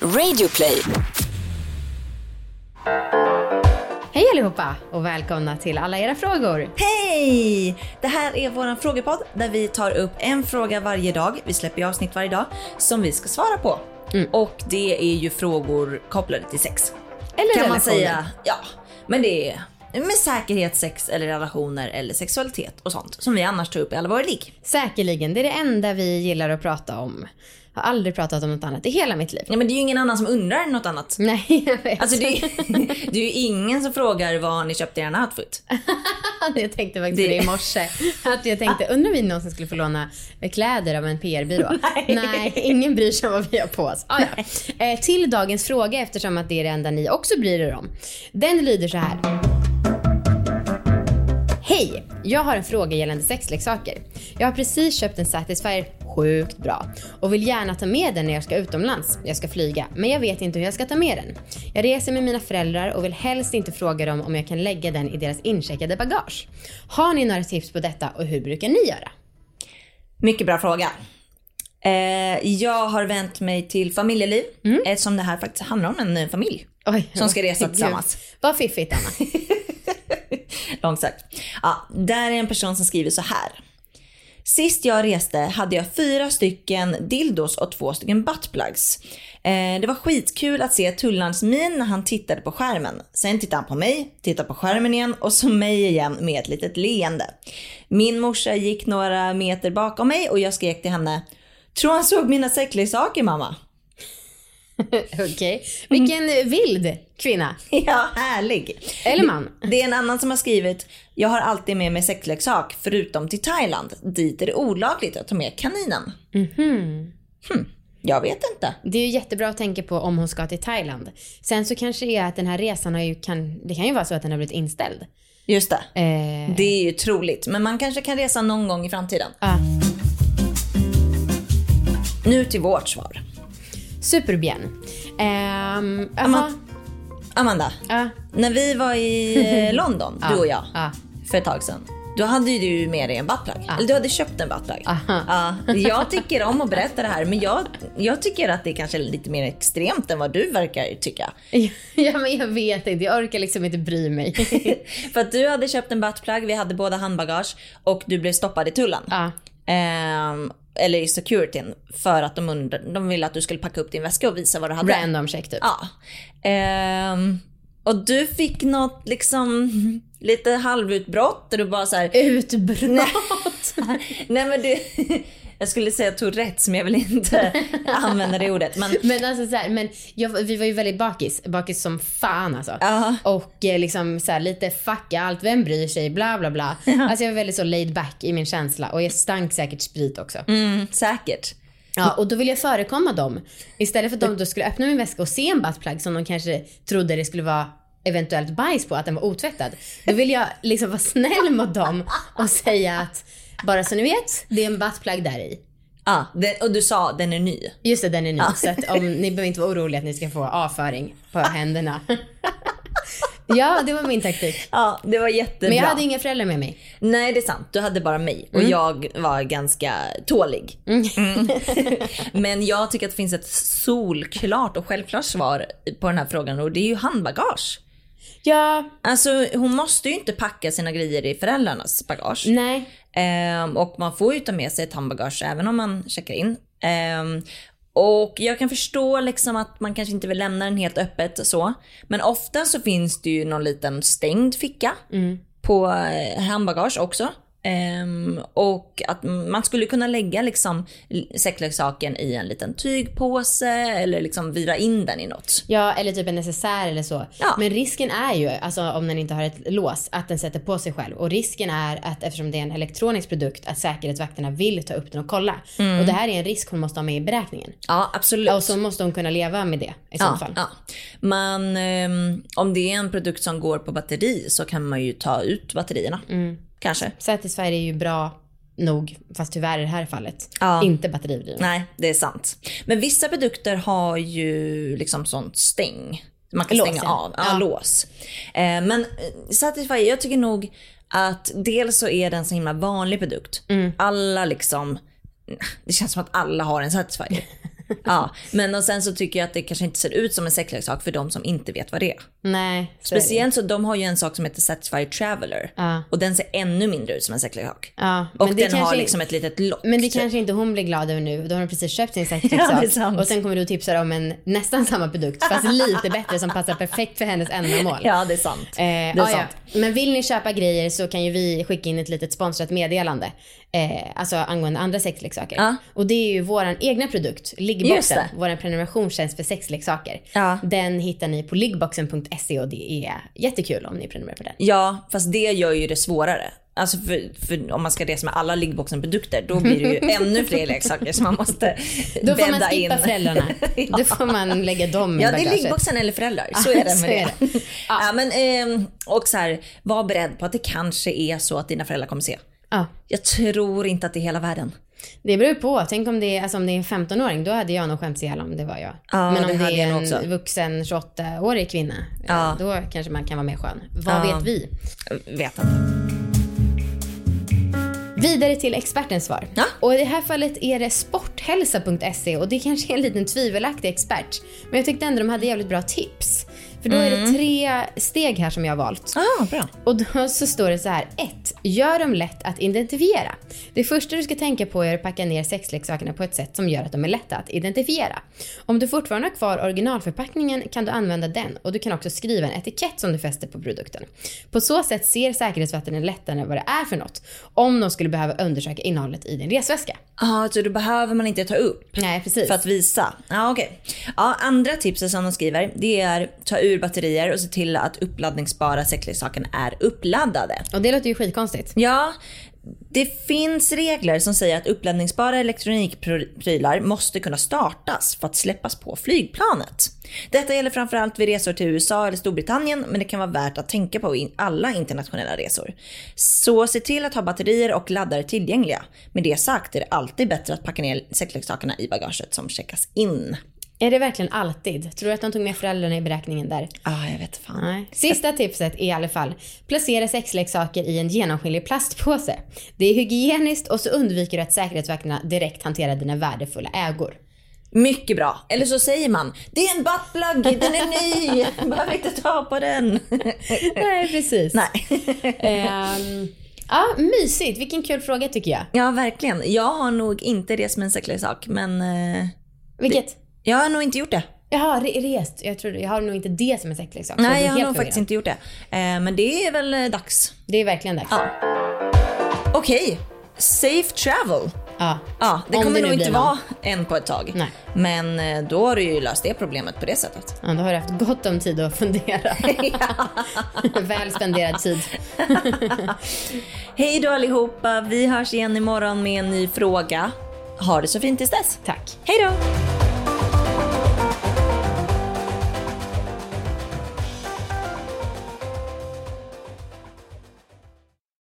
Radioplay. Hej allihopa och välkomna till alla era frågor. Hej! Det här är vår frågepodd där vi tar upp en fråga varje dag. Vi släpper ju avsnitt varje dag som vi ska svara på. Och det är ju frågor kopplade till sex. Eller kan man säga. Ja, men det är med säkerhet sex eller relationer eller sexualitet och sånt som vi annars tar upp i alla våra ligg. Säkerligen, det är det enda vi gillar att prata om. Har aldrig pratat om något annat i hela mitt liv. Ja, men det är ju ingen annan som undrar något annat. Nej, jag vet. Alltså det är, det är ju ingen som frågar var ni köpte er outfit. jag tänkte faktiskt Det- det i morse. Att jag tänkte, undrar om vi någonsin skulle få låna kläder av en PR-byrå? Nej. ingen bryr sig om vad vi har på oss. Ah, ja. eh, till dagens fråga, eftersom att det är det enda ni också bryr er om. Den lyder så här. Hej! Jag har en fråga gällande sexleksaker. Jag har precis köpt en Satisfyer sjukt bra och vill gärna ta med den när jag ska utomlands. Jag ska flyga, men jag vet inte hur jag ska ta med den. Jag reser med mina föräldrar och vill helst inte fråga dem om jag kan lägga den i deras incheckade bagage. Har ni några tips på detta och hur brukar ni göra? Mycket bra fråga. Eh, jag har vänt mig till familjeliv eftersom det här faktiskt handlar om en familj. Oj, Som ska resa Gud. tillsammans. Vad fiffigt Anna. Långsökt. Ja, där är en person som skriver så här. Sist jag reste hade jag fyra stycken dildos och två stycken buttplugs. Eh, det var skitkul att se Tullans min när han tittade på skärmen. Sen tittade han på mig, tittade på skärmen igen och så mig igen med ett litet leende. Min morsa gick några meter bakom mig och jag skrek till henne. Tror han såg mina sexleksaker mamma? Okej. Vilken vild kvinna. Ja, härlig. Eller man. Det är en annan som har skrivit, jag har alltid med mig sexleksak förutom till Thailand. Dit är det olagligt att ta med kaninen. Hmm, jag vet inte. Det är ju jättebra att tänka på om hon ska till Thailand. Sen så kanske det är att den här resan har ju kan, det kan ju vara så att den har blivit inställd. Just det. Eh, Det är ju troligt, men man kanske kan resa någon gång i framtiden. ja. Nu till vårt svar. Superbien. Ehm, jaha. Amma- Amanda, Ja. när vi var i London, du och jag, Ja. för ett tag sedan. Då hade ju du med dig en buttplug. Eller du hade köpt en buttplug. Ja, jag tycker om att berätta det här, men jag, jag tycker att det är kanske lite mer extremt än vad du verkar tycka. ja, men jag vet inte. Jag orkar liksom inte bry mig. För att du hade köpt en buttplug, vi hade båda handbagage och du blev stoppad i tullen. ja. Ehm, eller i securityn för att de, undra, de ville att du skulle packa upp din väska och visa vad du hade. Random check typ. Ja. Ehm, och du fick något liksom lite halvutbrott och du bara så här. Utbrott. Nej men du, jag skulle säga Tourettes men jag vill inte använda det ordet. Men Men alltså så här, men jag, vi var ju väldigt bakis. Bakis som fan alltså. Ja. Och eh, liksom så här, lite fucka allt, vem bryr sig, bla bla bla. Alltså jag var väldigt så laid back i min känsla och jag stank säkert sprit också. mm, säkert. Ja, och då ville jag förekomma dem. Istället för att de då skulle öppna min väska och se en buttplug som de kanske trodde det skulle vara eventuellt bajs på, att den var otvättad. Då vill jag liksom vara snäll mot dem och säga att bara så ni vet, det är en buttplug där i. Ja, det, och du sa den är ny. Just det, den är ny. Så att om, ni behöver inte vara oroliga att ni ska få avföring på händerna. ja, det var min taktik. Ja, det var jättebra. Men jag hade inga föräldrar med mig. Nej det är sant, du hade bara mig och jag var ganska tålig. Mm. Men jag tycker att det finns ett solklart och självklart svar på den här frågan och det är ju handbagage. Ja, Alltså hon måste ju inte packa sina grejer i föräldrarnas bagage. nej. Ehm, och man får ju ta med sig ett handbagage även om man checkar in. Ehm, och jag kan förstå liksom att man kanske inte vill lämna den helt öppet så. Men ofta så finns det ju någon liten stängd ficka på eh, handbagage också. Ehm, och att man skulle kunna lägga liksom sexleksaken i en liten tygpåse eller liksom vira in den i något. Ja, eller typ en necessär eller så. Ja. Men risken är ju, alltså om den inte har ett lås, att den sätter på sig själv. Och risken är att eftersom det är en elektronisk produkt, att säkerhetsvakterna vill ta upp den och kolla. Mm. Och det här är en risk hon måste ha med i beräkningen. Ja, absolut. Och så måste hon kunna leva med det i så ja, fall. ja. Man, ehm, om det är en produkt som går på batteri så kan man ju ta ut batterierna. Mm. Kanske. Satisfyer är ju bra nog, fast tyvärr i det här fallet, Ja. inte batteridriven. Nej, det är sant. Men vissa produkter har ju liksom sånt stäng. Man kan Lås, stänga ja. av. Ja, Ja. lås. Eh, men eh, Satisfyer, jag tycker nog att dels så är den så himla vanlig produkt. Mm. Alla liksom, det känns som att alla har en Satisfyer. Ja, men och sen så tycker jag att det kanske inte ser ut som en sexleksak för de som inte vet vad det är. Nej, så. Speciellt så de har ju en sak som heter Satisfyer Traveler. Ja. Och den ser ännu mindre ut som en sexleksak. Ja, Och den har kanske- liksom ett litet lock. Men det typ. kanske inte hon blir glad över nu. Då har hon precis köpt sin Ja, sexleksak. sant. och sen kommer du och tipsar om en nästan samma produkt fast lite bättre som passar perfekt för hennes ändamål. Ja, det är sant. Eh, det är ja, sant. ja. Men vill ni köpa grejer så kan ju vi skicka in ett litet sponsrat meddelande. Eh, alltså angående andra sexleksaker. Ja. Och det är ju vår egna produkt, Liggboxen. Vår prenumerationstjänst för sexleksaker. Ja. Den hittar ni på liggboxen.se och det är jättekul om ni prenumererar på den. Ja, fast det gör ju det svårare. Alltså för, för om man ska resa med alla liggboxen-produkter då blir det ju ännu fler leksaker som man måste Då får man bädda skippa in. föräldrarna. Ja. Då får man lägga dem i Ja, det är liggboxen eller föräldrar. Så är det med det. det. Ja. men, ehm, och så här, var beredd på att det kanske är så att dina föräldrar kommer se. Ja. Jag tror inte att det är hela världen. Det beror på. Tänk om det är, alltså om det är en 15-åring, då hade jag nog skämts ihjäl om det var jag. Ja, Men det om det, jag är en också. vuxen 28-årig kvinna, Ja. då kanske man kan vara mer skön. Vad Ja. vet vi? Vet inte. Vidare till expertens svar. Ja. Och i det här fallet är det sporthälsa.se och det kanske är en liten tvivelaktig expert. Men jag tyckte ändå de hade jävligt bra tips. För då är Mm. det tre steg här som jag har valt. Ah, bra. Och då så står det så här. 1. Gör dem lätt att identifiera. Det första du ska tänka på är att packa ner sexleksakerna på ett sätt som gör att de är lätta att identifiera. Om du fortfarande har kvar originalförpackningen kan du använda den och du kan också skriva en etikett som du fäster på produkten. På så sätt ser säkerhetsvakterna lättare vad det är för något om de skulle behöva undersöka innehållet i din resväska. Ah, så då behöver man inte ta upp Nej, precis. för att visa. Ja, okej. Ja, andra tipset som de skriver det är ta ur batterier och se till att uppladdningsbara sexleksaken är uppladdade. Och det låter ju skitkonstigt. Ja, det finns regler som säger att uppladdningsbara elektronikprylar måste kunna startas för att släppas på flygplanet. Detta gäller framförallt vid resor till USA eller Storbritannien men det kan vara värt att tänka på i alla internationella resor. Så se till att ha batterier och laddare tillgängliga. Med det sagt är det alltid bättre att packa ner sexleksakerna i bagaget som checkas in. Är det verkligen alltid? Tror du att de tog med föräldrarna i beräkningen där? Ah, jag vet fan. Nej. Sista tipset är i alla fall, placera sexleksaker i en genomskinlig plastpåse. Det är hygieniskt och så undviker du att säkerhetsvakterna direkt hanterar dina värdefulla ägor. Mycket bra. Eller så säger man, det är en buttplug, den är ny, behöver inte ta på den. Nej, precis. Nej. Ehm, ja, mysigt. Vilken kul fråga tycker jag. Ja, verkligen. Jag har nog inte rest med en sexleksak, men eh, Vilket? Jag har nog inte gjort det. Jaha, re- rest. Jag trodde, jag har nog inte det som en sexleksak. så Nej, jag har nog faktiskt inte gjort det. Eh, men det är väl eh, dags. Det är verkligen dags. Ja. Okej, safe travel. Ja. Ja, det Om kommer det nog inte någon. vara än på ett tag. Nej. Men eh, då har du ju löst det problemet på det sättet. ja, då har du haft gott om tid att fundera. Väl spenderad tid. Hej då allihopa, vi hörs igen imorgon med en ny fråga. Ha det så fint tills dess. Tack. Hej då!